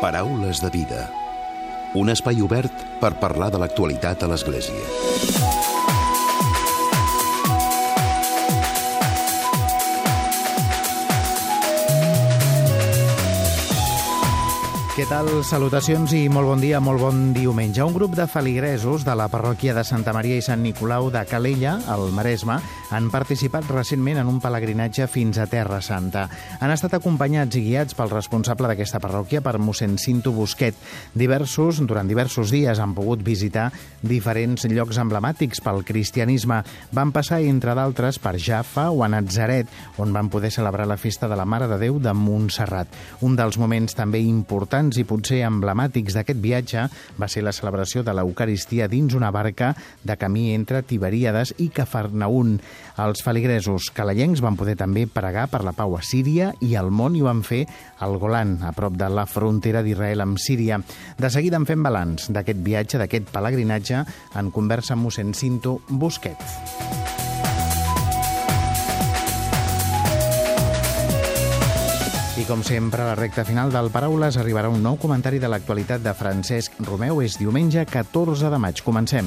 Paraules de vida. Un espai obert per parlar de l'actualitat a l'Església. Què tal? Salutacions i molt bon dia, molt bon diumenge. Un grup de feligresos de la parròquia de Santa Maria i Sant Nicolau de Calella, al Maresme, han participat recentment en un pelegrinatge fins a Terra Santa. Han estat acompanyats i guiats pel responsable d'aquesta parròquia, per mossèn Cinto Busquet. Diversos, durant diversos dies, han pogut visitar diferents llocs emblemàtics pel cristianisme. Van passar, entre d'altres, per Jaffa o a Nazaret, on van poder celebrar la festa de la Mare de Déu de Montserrat. Un dels moments també importants i potser emblemàtics d'aquest viatge va ser la celebració de l'Eucaristia dins una barca de camí entre Tiberíades i Cafarnaún. Els feligresos calellencs van poder també pregar per la pau a Síria i al món i ho van fer al Golan, a prop de la frontera d'Israel amb Síria. De seguida en fem balanç d'aquest viatge, d'aquest pelegrinatge, en conversa amb mossèn Cinto Busquets. I com sempre, a la recta final del Paraules arribarà un nou comentari de l'actualitat de Francesc Romeu. És diumenge 14 de maig. Comencem.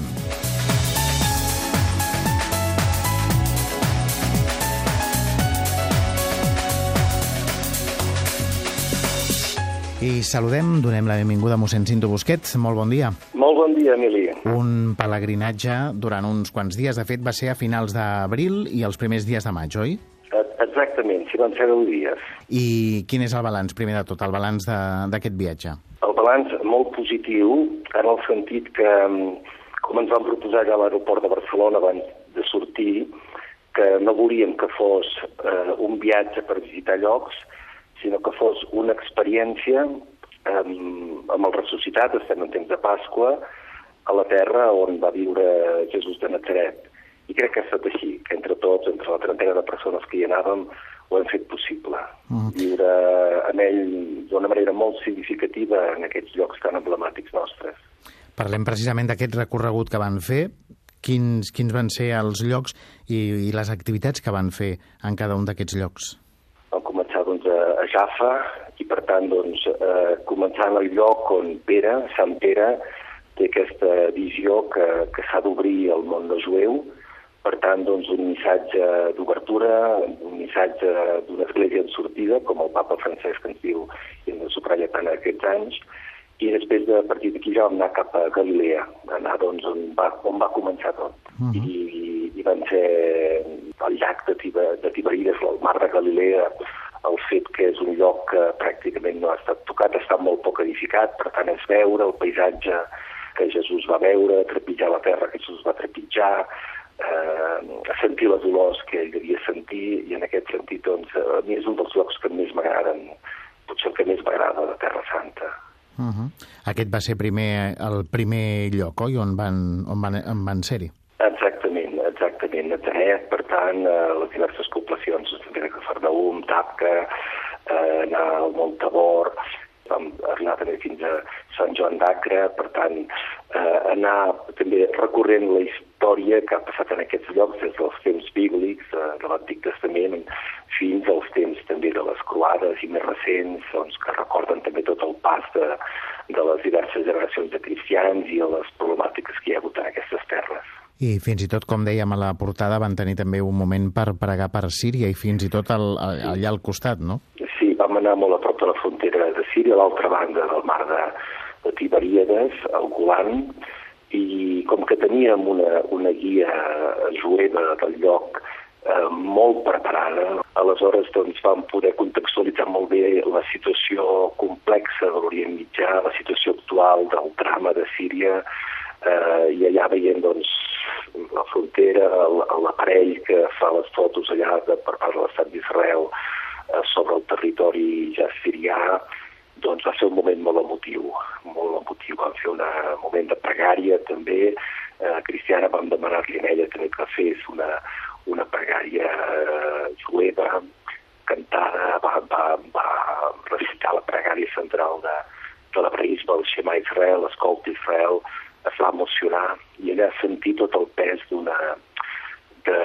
I saludem, donem la benvinguda a mossèn Cinto Busquets. Molt bon dia. Molt bon dia, Emili. Un pelegrinatge durant uns quants dies. De fet, va ser a finals d'abril i els primers dies de maig, oi? Exactament, si van ser 10 dies. I quin és el balanç, primer de tot, el balanç d'aquest viatge? El balanç molt positiu, en el sentit que, mm, com ens vam proposar a l'aeroport de Barcelona abans de sortir, que no volíem que fos eh, un viatge per visitar llocs, sinó que fos una experiència eh, amb el ressuscitat, estem en temps de Pasqua, a la terra on va viure Jesús de Nazaret i crec que ha estat així, que entre tots, entre la trentena de persones que hi anàvem, ho hem fet possible. Mm. Viure en ell d'una manera molt significativa en aquests llocs tan emblemàtics nostres. Parlem precisament d'aquest recorregut que van fer. Quins, quins van ser els llocs i, i les activitats que van fer en cada un d'aquests llocs? A, Jaffa i, per tant, doncs, eh, començant al lloc on Pere, Sant Pere, té aquesta visió que, que s'ha d'obrir al món no jueu, per tant, doncs, un missatge d'obertura, un missatge d'una església en sortida, com el papa Francesc ens diu i ens subratlla tant aquests anys, i després de partir d'aquí ja vam anar cap a Galilea, anar doncs, on, va, on va començar tot. Uh -huh. I, I van ser el llac de, Tiber, de Tiberides, el mar de Galilea, el fet que és un lloc que pràcticament no ha estat tocat, està molt poc edificat, per tant és veure el paisatge que Jesús va veure, trepitjar la terra que Jesús va trepitjar, eh, sentir les olors que ell devia sentir i en aquest sentit doncs, a mi és un dels llocs que més m'agraden, potser el que més m'agrada de Terra Santa. Uh -huh. Aquest va ser primer, el primer lloc, oi, on van, on van, on van ser-hi? Exactament. Nazaret, per tant, eh, les diverses poblacions, també de Cafarnaum, Tapca, eh, anar al Montabor, vam arribar també fins a Sant Joan d'Acre, per tant, eh, anar també recorrent la història que ha passat en aquests llocs des dels temps bíblics, eh, de l'Antic Testament, fins als temps també de les croades i més recents, doncs, que recorden també tot el pas de, de les diverses generacions de cristians i les problemàtiques que hi ha hagut en aquestes terres. I fins i tot, com dèiem a la portada, van tenir també un moment per pregar per Síria i fins i tot al, allà al costat, no? Sí, vam anar molt a prop de la frontera de Síria, a l'altra banda del mar de, de Tiberíades, al Golan, i com que teníem una, una guia jueva del lloc eh, molt preparada, aleshores doncs, vam poder contextualitzar molt bé la situació complexa de l'Orient Mitjà, la situació actual del drama de Síria, eh, i allà veient doncs, la frontera, l'aparell que fa les fotos allà de, per part de l'estat d'Israel eh, sobre el territori ja sirià, doncs va ser un moment molt emotiu, molt emotiu. Vam fer un moment de pregària també. Eh, Cristiana vam demanar-li a ella també que fes una, una pregària eh, jueva, cantada, va, va, va recitar la pregària central de, de l'hebraïsme, el Shema Israel, l'escolta Israel, es va emocionar i ella sentir tot el pes d'una de,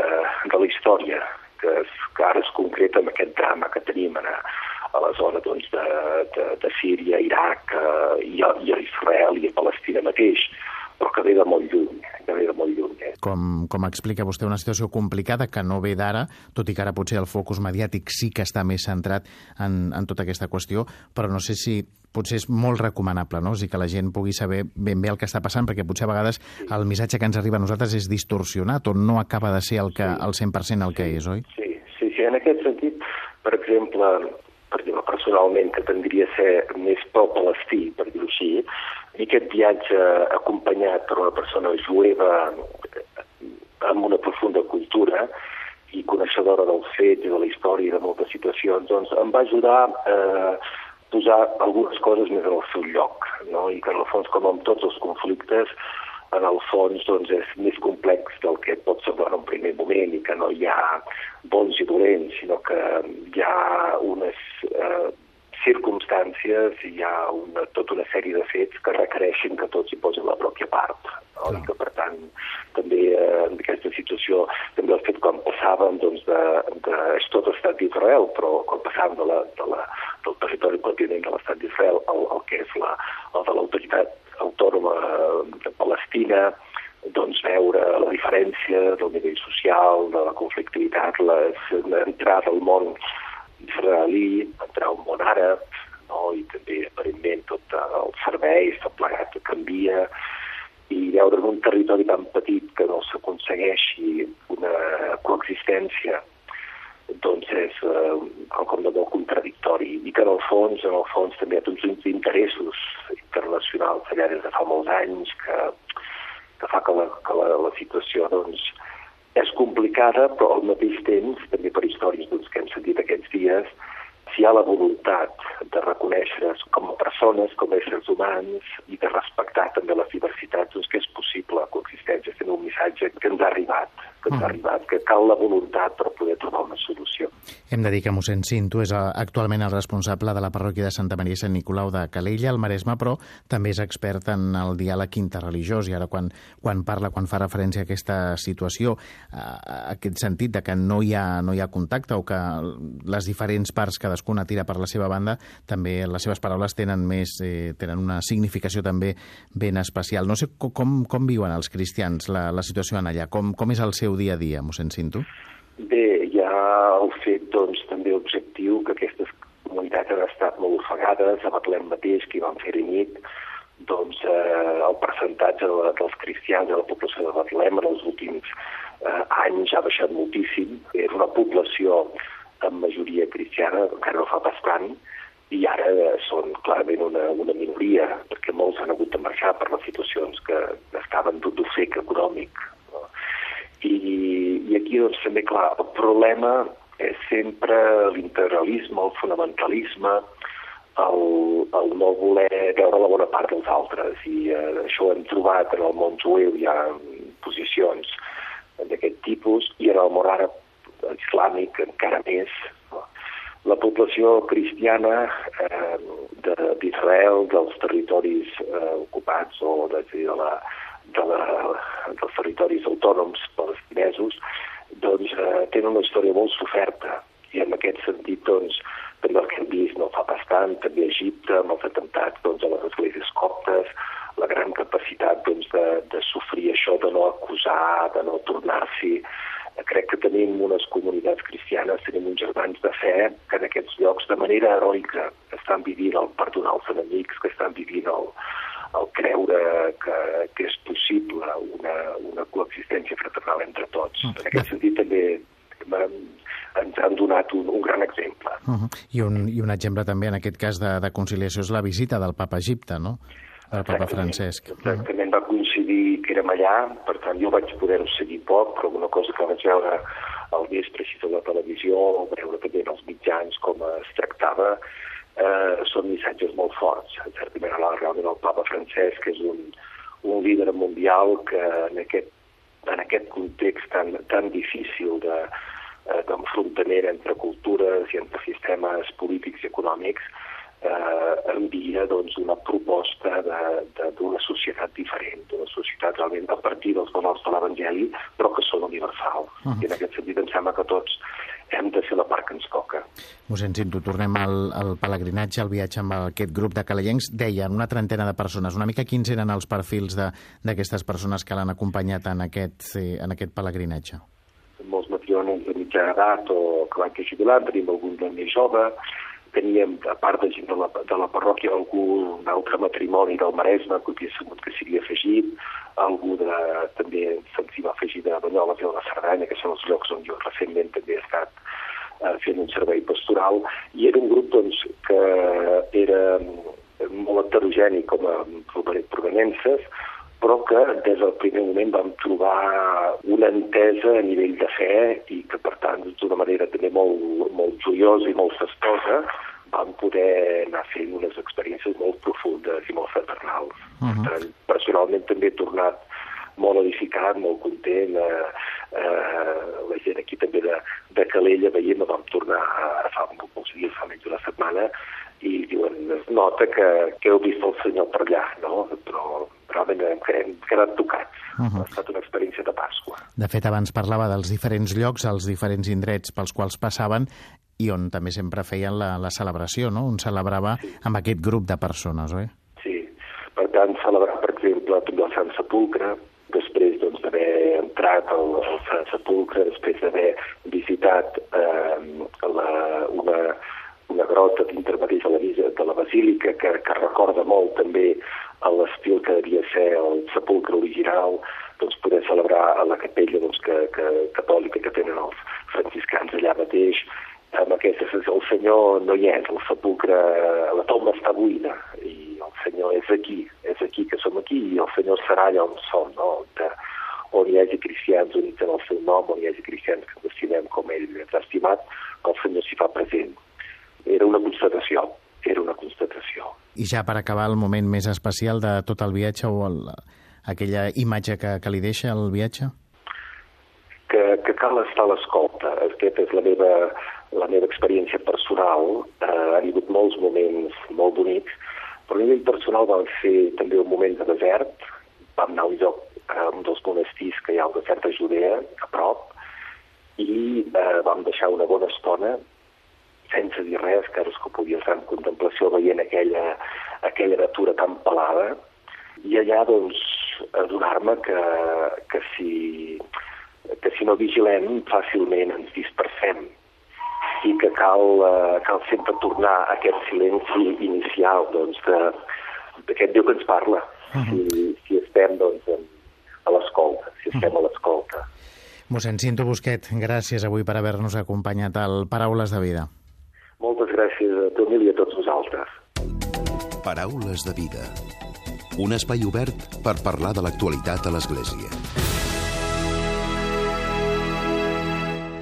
de la història que, es, que ara es concreta amb aquest drama que tenim en, a la zona doncs, de, de, de Síria, Iraq eh, i, a, i a Israel i a Palestina mateix, però que ve de molt lluny, que ve de molt lluny. Eh? Com, com explica vostè, una situació complicada que no ve d'ara, tot i que ara potser el focus mediàtic sí que està més centrat en, en tota aquesta qüestió, però no sé si potser és molt recomanable, no? O sigui, que la gent pugui saber ben bé el que està passant, perquè potser a vegades el missatge que ens arriba a nosaltres és distorsionat o no acaba de ser el, que, el 100% el que és, oi? Sí, sí, sí, en aquest sentit, per exemple, per dir personalment, que tendria a ser més pro-palestí, per dir-ho així, i aquest viatge acompanyat per una persona jueva amb una profunda cultura i coneixedora dels fets i de la història i de moltes situacions, doncs em va ajudar a posar algunes coses més en el seu lloc, no? i que en el fons, com amb tots els conflictes, en el fons doncs, és més complex del que pot semblar en un primer moment i que no hi ha bons i dolents, sinó que hi ha unes circumstàncies hi ha una, tota una sèrie de fets que requereixen que tots hi posin la pròpia part. No? I que, per tant, també eh, en aquesta situació, també el fet quan passàvem doncs, de, de, és tot estat d'Israel, però quan passàvem de la, de la, del territori continent de l'estat d'Israel al, al que és la, el de l'autoritat autònoma de Palestina, doncs veure la diferència del nivell social, de la conflictivitat, l'entrada al món israelí, entrar al món àrab, no? i també aparentment tot el servei, tot plegat que canvia, i veure en un territori tan petit que no s'aconsegueixi una coexistència doncs és eh, quelcom de molt contradictori i que en el fons, en el fons també hi ha tots uns interessos internacionals allà des de fa molts anys que, que fa que la, que la, la situació doncs, és complicada, però al mateix temps, també per històries doncs, que hem sentit aquests dies, si hi ha la voluntat de reconèixer com a persones, com a éssers humans i de respectar també les diversitats, doncs que és possible la coexistència, fent un missatge que ens ha arribat, que ens ha arribat, que cal la voluntat per poder trobar una solució. Hem de dir que mossèn Cinto és eh, actualment el responsable de la parròquia de Santa Maria i Sant Nicolau de Calella, al Maresme, però també és expert en el diàleg interreligiós i ara quan, quan parla, quan fa referència a aquesta situació, a, a aquest sentit de que no hi, ha, no hi ha contacte o que les diferents parts, cadascuna tira per la seva banda, també les seves paraules tenen més eh, tenen una significació també ben especial. No sé com, com viuen els cristians la, la situació en allà, com, com és el seu dia a dia, mossèn Cinto? Bé, hi ha el fet doncs, també objectiu que aquestes comunitats han estat molt ofegades, a Betlem mateix, que hi van fer nit, doncs eh, el percentatge de, dels cristians de la població de Betlem en els últims eh, anys ha baixat moltíssim. És una població amb majoria cristiana, encara no fa bastant, i ara són clarament una, una minoria, perquè molts han hagut de marxar per les situacions que estaven d'ofec econòmic i, i aquí, doncs, també, clar, el problema és sempre l'integralisme, el fonamentalisme, el, el no voler veure la bona part dels altres. I eh, això ho hem trobat en el món jueu, hi ha posicions d'aquest tipus, i en el món àrab islàmic encara més. La població cristiana eh, d'Israel, de, dels territoris eh, ocupats o de, de la, de la, dels territoris autònoms palestinesos, doncs eh, tenen una història molt soferta i en aquest sentit doncs, també el que hem vist no fa bastant, també a Egipte, amb els atemptats doncs, a les esglésies coptes, la gran capacitat doncs, de, de sofrir això, de no acusar, de no tornar-s'hi. Crec que tenim unes comunitats cristianes, tenim uns germans de fe que en aquests llocs de manera heroica estan vivint el perdonar els enemics, que estan vivint el, el creure que, que és possible una, una coexistència fraternal entre tots. Mm. En aquest sentit també ens han donat un, un gran exemple. Uh -huh. I, un, I un exemple també en aquest cas de, de conciliació és la visita del papa a Egipte, no? El papa Francesc. Exactament, va coincidir que érem allà, per tant jo vaig poder-ho seguir poc, però una cosa que vaig veure al vespre així a la televisió, veure també en els mitjans com es tractava, eh, són missatges molt forts. Certament, realment el papa Francesc és un, un líder mundial que en aquest, en aquest context tan, tan difícil de, eh, d'enfrontament entre cultures i entre sistemes polítics i econòmics eh, envia doncs, una proposta d'una societat diferent, d'una societat realment a partir dels valors de l'Evangeli, però que són universals. Uh -huh. I en aquest sentit em sembla que tots hem de fer la part que ens toca. Mossèn Cinto, tornem al, al pelegrinatge, al viatge amb aquest grup de calallencs. Deien una trentena de persones. Una mica quins eren els perfils d'aquestes persones que l'han acompanyat en aquest, eh, en aquest pelegrinatge? Molts matriones de mitja edat o que van que jubilant, tenim algun de més jove, teníem, a part de gent de la, de la parròquia, algun altre matrimoni del Maresme que havia sabut que s'hi afegit, algú de, també se'ns va afegir de Banyoles i de la Cerdanya, que són els llocs on jo recentment també he estat eh, fent un servei pastoral, i era un grup doncs, que era molt heterogeni com a provenences, però que des del primer moment vam trobar una entesa a nivell de fe i que, per tant, d'una manera també molt, molt joiosa i molt festosa, vam poder anar fent unes experiències molt profundes i molt fraternals. Uh -huh. tant, personalment també he tornat molt edificat, molt content. Eh, eh, la gent aquí també de, de Calella veient, vam tornar a fa pocs dies, fa menys una setmana, i diuen, es nota que, que heu vist el Senyor per allà, no? Però realment hem, hem quedat tocats. Uh -huh. Ha estat una experiència de Pasqua. De fet, abans parlava dels diferents llocs, els diferents indrets pels quals passaven i on també sempre feien la, la celebració, no? On celebrava sí. amb aquest grup de persones, oi? Sí. Per tant, celebrar, per exemple, també el Sant Sepulcre, després doncs, d'haver entrat al, al Sant Sepulcre, després d'haver visitat eh, la, una, una grota dintre mateix de la, de la basílica que, que recorda molt també a l'estil que devia ser el sepulcre original, doncs poder celebrar a la capella doncs, que, que, catòlica que tenen els franciscans allà mateix, amb aquesta sensació, el Senyor no hi és, el sepulcre, la tomba està buida, i el Senyor és aquí, és aquí que som aquí, i el Senyor serà allà on som, no? De, on hi hagi cristians units en el seu nom, on hi hagi cristians que l'estimem com ell ens ha estimat, el Senyor s'hi fa present. Era una constatació, era una constatació. I ja per acabar el moment més especial de tot el viatge o el, aquella imatge que, que li deixa el viatge? Que, que cal estar a l'escolta. Aquesta és la meva, la meva experiència personal. Eh, ha hagut molts moments molt bonics, però a nivell personal vam fer també un moment de desert. Vam anar a un lloc, a un dels monestirs que hi ha al desert de Judea, a prop, i eh, vam deixar una bona estona sense dir res, que que podia estar en contemplació veient aquella, aquella natura tan pelada, i allà, doncs, adonar-me que, que, si, que si no vigilem fàcilment ens dispersem i que cal, uh, cal sempre tornar a aquest silenci inicial doncs, d'aquest Déu que ens parla, uh -huh. si, si estem doncs, a l'escolta, si estem uh -huh. a l'escolta. Mossèn Cinto Busquet, gràcies avui per haver-nos acompanyat al Paraules de Vida. Moltes gràcies a tu, Emili, i a tots vosaltres. Paraules de vida. Un espai obert per parlar de l'actualitat a l'Església.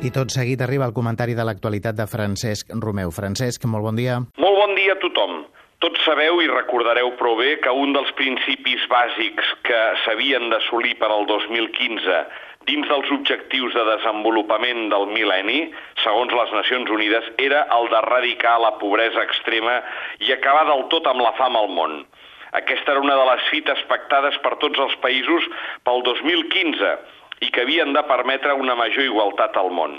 I tot seguit arriba el comentari de l'actualitat de Francesc Romeu. Francesc, molt bon dia. Molt bon dia a tothom. Tots sabeu i recordareu prou bé que un dels principis bàsics que s'havien d'assolir per al 2015 dins dels objectius de desenvolupament del mil·lenni, segons les Nacions Unides, era el d'erradicar la pobresa extrema i acabar del tot amb la fam al món. Aquesta era una de les fites pactades per tots els països pel 2015 i que havien de permetre una major igualtat al món.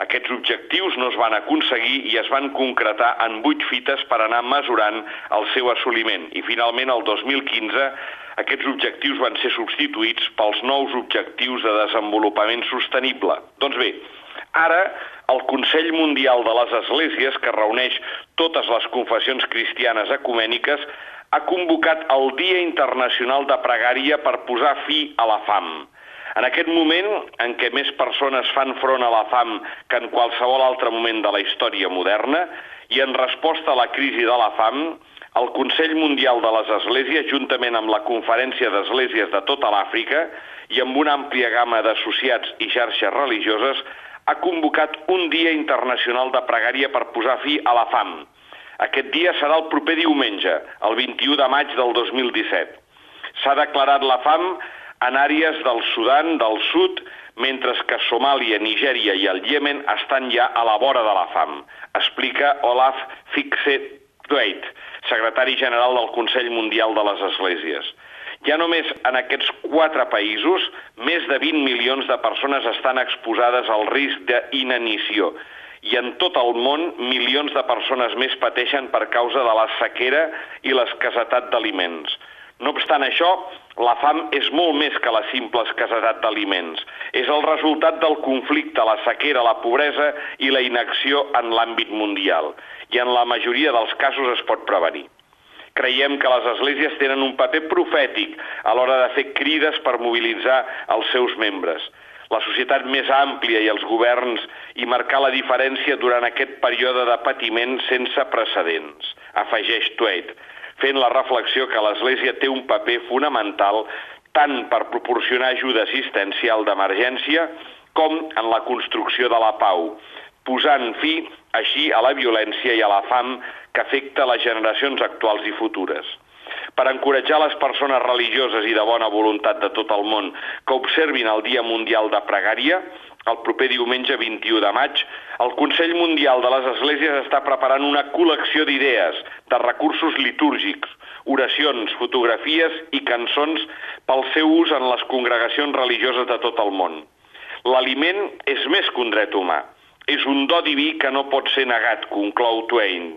Aquests objectius no es van aconseguir i es van concretar en vuit fites per anar mesurant el seu assoliment. I finalment, el 2015, aquests objectius van ser substituïts pels nous objectius de desenvolupament sostenible. Doncs bé, ara el Consell Mundial de les Esglésies, que reuneix totes les confessions cristianes ecumèniques, ha convocat el Dia Internacional de Pregària per posar fi a la fam. En aquest moment en què més persones fan front a la fam que en qualsevol altre moment de la història moderna, i en resposta a la crisi de la fam, el Consell Mundial de les Esglésies, juntament amb la Conferència d'Esglésies de tota l'Àfrica i amb una àmplia gamma d'associats i xarxes religioses, ha convocat un dia internacional de pregària per posar fi a la fam. Aquest dia serà el proper diumenge, el 21 de maig del 2017. S'ha declarat la fam en àrees del Sudan del Sud, mentre que Somàlia, Nigèria i el Iemen estan ja a la vora de la fam, explica Olaf Fixet Twait, secretari general del Consell Mundial de les Esglésies. Ja només en aquests quatre països, més de 20 milions de persones estan exposades al risc d'inanició i en tot el món milions de persones més pateixen per causa de la sequera i l'escassetat d'aliments. No obstant això, la fam és molt més que la simple escassetat d'aliments. És el resultat del conflicte, la sequera, la pobresa i la inacció en l'àmbit mundial. I en la majoria dels casos es pot prevenir. Creiem que les esglésies tenen un paper profètic a l'hora de fer crides per mobilitzar els seus membres la societat més àmplia i els governs i marcar la diferència durant aquest període de patiment sense precedents, afegeix Twait fent la reflexió que l'Església té un paper fonamental tant per proporcionar ajuda assistencial d'emergència com en la construcció de la pau, posant fi així a la violència i a la fam que afecta les generacions actuals i futures. Per encoratjar les persones religioses i de bona voluntat de tot el món que observin el Dia Mundial de Pregària, el proper diumenge 21 de maig, el Consell Mundial de les Esglésies està preparant una col·lecció d'idees, de recursos litúrgics, oracions, fotografies i cançons pel seu ús en les congregacions religioses de tot el món. L'aliment és més que un dret humà. És un do diví que no pot ser negat, conclou Twain.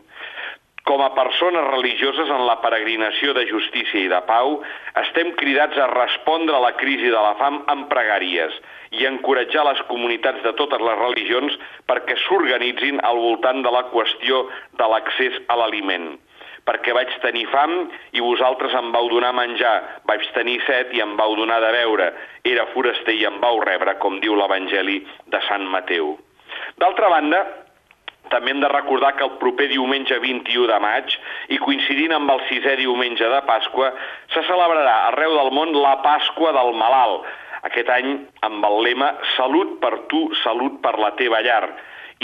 Com a persones religioses en la peregrinació de justícia i de pau, estem cridats a respondre a la crisi de la fam amb pregàries i encoratjar les comunitats de totes les religions perquè s'organitzin al voltant de la qüestió de l'accés a l'aliment. Perquè vaig tenir fam i vosaltres em vau donar menjar, vaig tenir set i em vau donar de beure, era foraster i em vau rebre, com diu l'Evangeli de Sant Mateu. D'altra banda, també hem de recordar que el proper diumenge 21 de maig, i coincidint amb el sisè diumenge de Pasqua, se celebrarà arreu del món la Pasqua del Malalt, aquest any amb el lema Salut per tu, salut per la teva llar,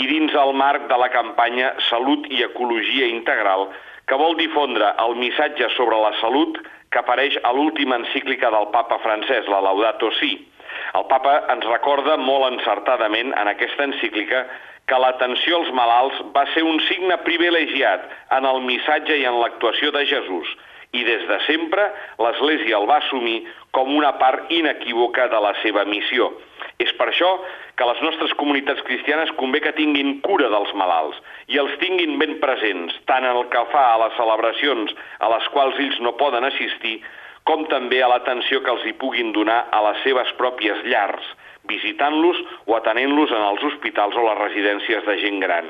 i dins el marc de la campanya Salut i Ecologia Integral, que vol difondre el missatge sobre la salut que apareix a l'última encíclica del papa francès, la Laudato Si. El papa ens recorda molt encertadament en aquesta encíclica que l'atenció als malalts va ser un signe privilegiat en el missatge i en l'actuació de Jesús, i des de sempre l'Església el va assumir com una part inequívoca de la seva missió. És per això que les nostres comunitats cristianes convé que tinguin cura dels malalts i els tinguin ben presents, tant en el que fa a les celebracions a les quals ells no poden assistir, com també a l'atenció que els hi puguin donar a les seves pròpies llars, visitant-los o atenent-los en els hospitals o les residències de gent gran.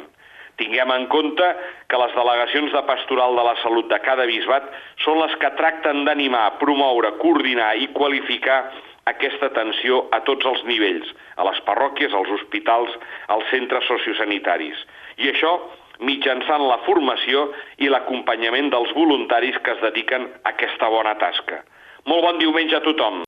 Tinguem en compte que les delegacions de pastoral de la salut de cada bisbat són les que tracten d'animar, promoure, coordinar i qualificar aquesta atenció a tots els nivells, a les parròquies, als hospitals, als centres sociosanitaris. I això mitjançant la formació i l'acompanyament dels voluntaris que es dediquen a aquesta bona tasca. Molt bon diumenge a tothom!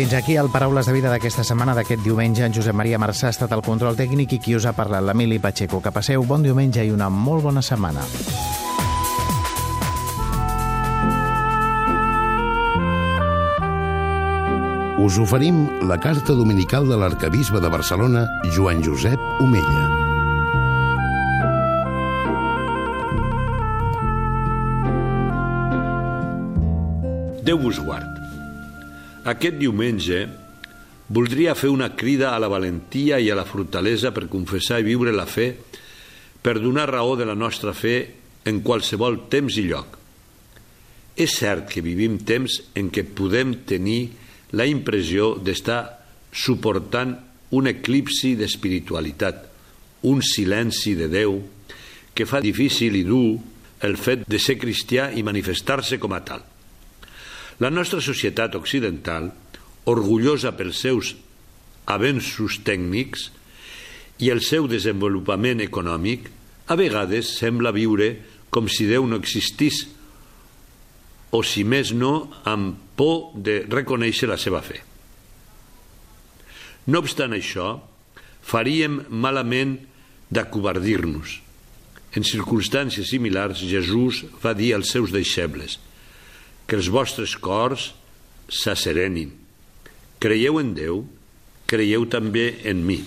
Fins aquí el Paraules de Vida d'aquesta setmana, d'aquest diumenge. En Josep Maria Marçà ha estat el control tècnic i qui us ha parlat, l'Emili Pacheco. Que passeu bon diumenge i una molt bona setmana. Us oferim la carta dominical de l'arcabisbe de Barcelona, Joan Josep Omella. Déu vos guard. Aquest diumenge voldria fer una crida a la valentia i a la fortalesa per confessar i viure la fe, per donar raó de la nostra fe en qualsevol temps i lloc. És cert que vivim temps en què podem tenir la impressió d'estar suportant un eclipsi d'espiritualitat, un silenci de Déu que fa difícil i dur el fet de ser cristià i manifestar-se com a tal. La nostra societat occidental, orgullosa pels seus avenços tècnics i el seu desenvolupament econòmic, a vegades sembla viure com si Déu no existís o, si més no, amb por de reconèixer la seva fe. No obstant això, faríem malament d'acobardir-nos en circumstàncies similars, Jesús va dir als seus deixebles que els vostres cors s'asserenin. Creieu en Déu, creieu també en mi.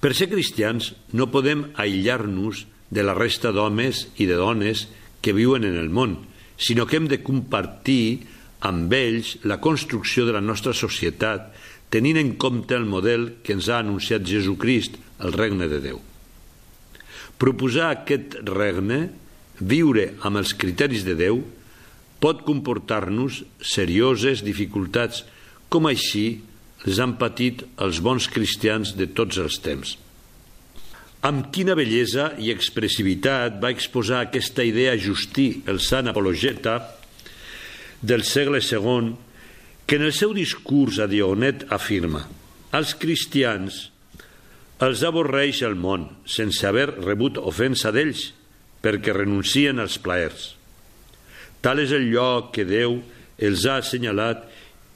Per ser cristians no podem aïllar-nos de la resta d'homes i de dones que viuen en el món, sinó que hem de compartir amb ells la construcció de la nostra societat, tenint en compte el model que ens ha anunciat Jesucrist, el regne de Déu. Proposar aquest regne, viure amb els criteris de Déu, pot comportar-nos serioses dificultats, com així les han patit els bons cristians de tots els temps. Amb quina bellesa i expressivitat va exposar aquesta idea Justí, el sant apologeta del segle II, que en el seu discurs a Dionet afirma als cristians els avorreix el món sense haver rebut ofensa d'ells perquè renuncien als plaers. Tal és el lloc que Déu els ha assenyalat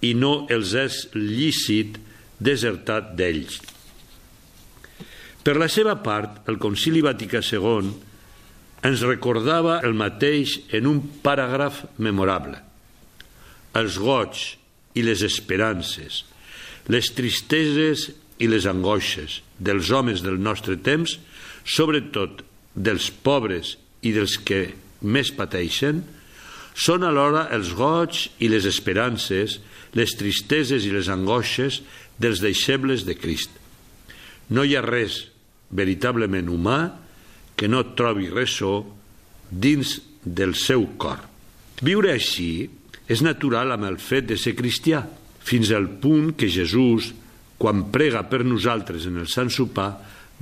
i no els és lícit desertat d'ells. Per la seva part, el Concili Vaticà II ens recordava el mateix en un paràgraf memorable. Els goig i les esperances, les tristeses i les angoixes dels homes del nostre temps, sobretot dels pobres i dels que més pateixen, són alhora els goig i les esperances, les tristeses i les angoixes dels deixebles de Crist. No hi ha res veritablement humà que no trobi ressò dins del seu cor. Viure així és natural amb el fet de ser cristià, fins al punt que Jesús, quan prega per nosaltres en el Sant Sopar,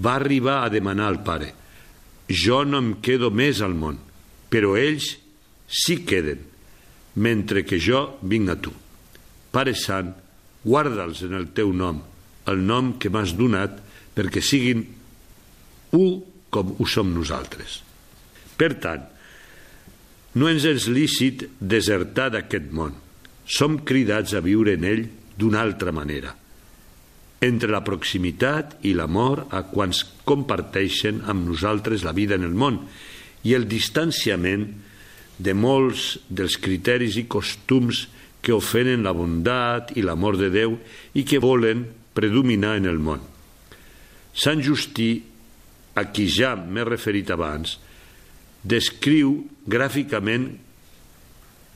va arribar a demanar al Pare «Jo no em quedo més al món, però ells sí queden, mentre que jo vinc a tu. Pare Sant, guarda'ls en el teu nom, el nom que m'has donat, perquè siguin un com ho som nosaltres. Per tant, no ens és lícit desertar d'aquest món. Som cridats a viure en ell d'una altra manera. Entre la proximitat i l'amor a quants comparteixen amb nosaltres la vida en el món i el distanciament de molts dels criteris i costums que ofenen la bondat i l'amor de Déu i que volen predominar en el món. Sant Justí a qui ja m'he referit abans, descriu gràficament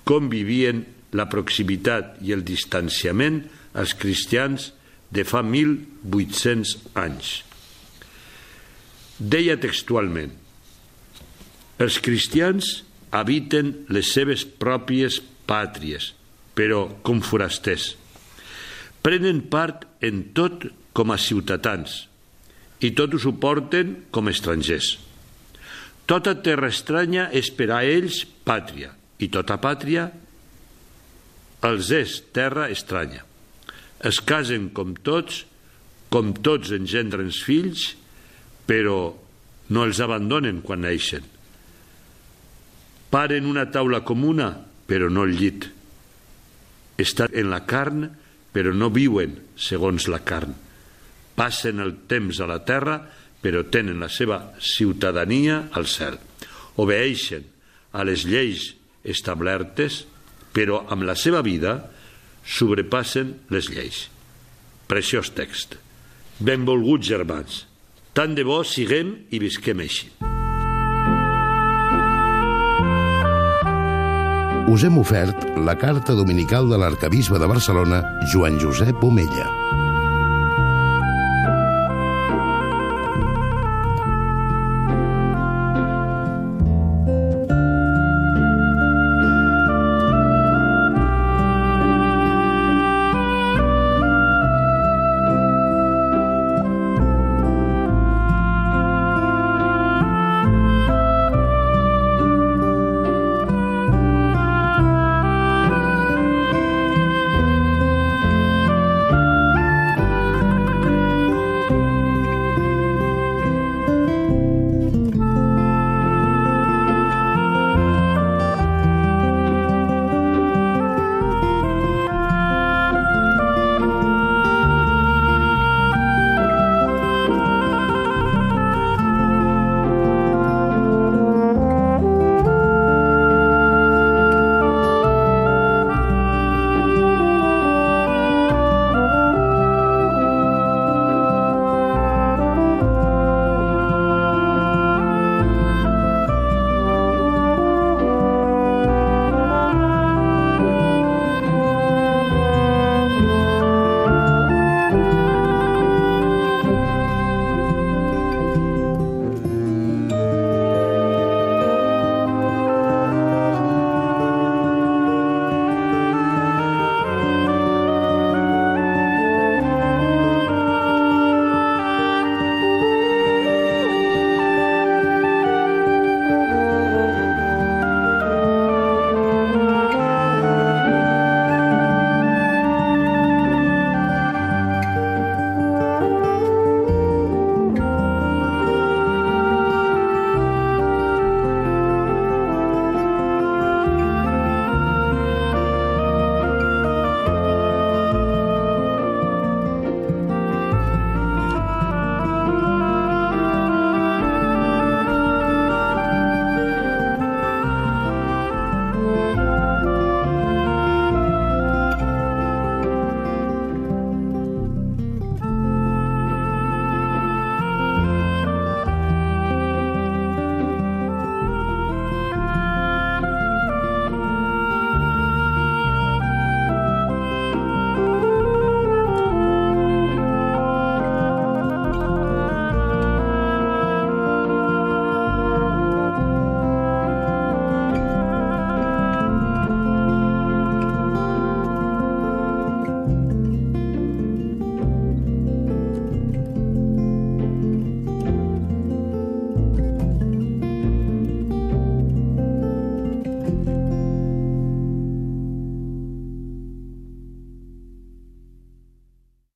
com vivien la proximitat i el distanciament als cristians de fa 1.800 anys. Deia textualment, els cristians habiten les seves pròpies pàtries, però com forasters. Prenen part en tot com a ciutadans, i tot ho suporten com estrangers. Tota terra estranya és per a ells pàtria, i tota pàtria els és terra estranya. Es casen com tots, com tots engendren fills, però no els abandonen quan neixen. Paren una taula comuna, però no el llit. Estan en la carn, però no viuen segons la carn passen el temps a la terra, però tenen la seva ciutadania al cel. Obeeixen a les lleis establertes, però amb la seva vida sobrepassen les lleis. Preciós text. Benvolguts germans, tant de bo siguem i visquem així. Us hem ofert la carta dominical de l'arcabisbe de Barcelona, Joan Josep Omella.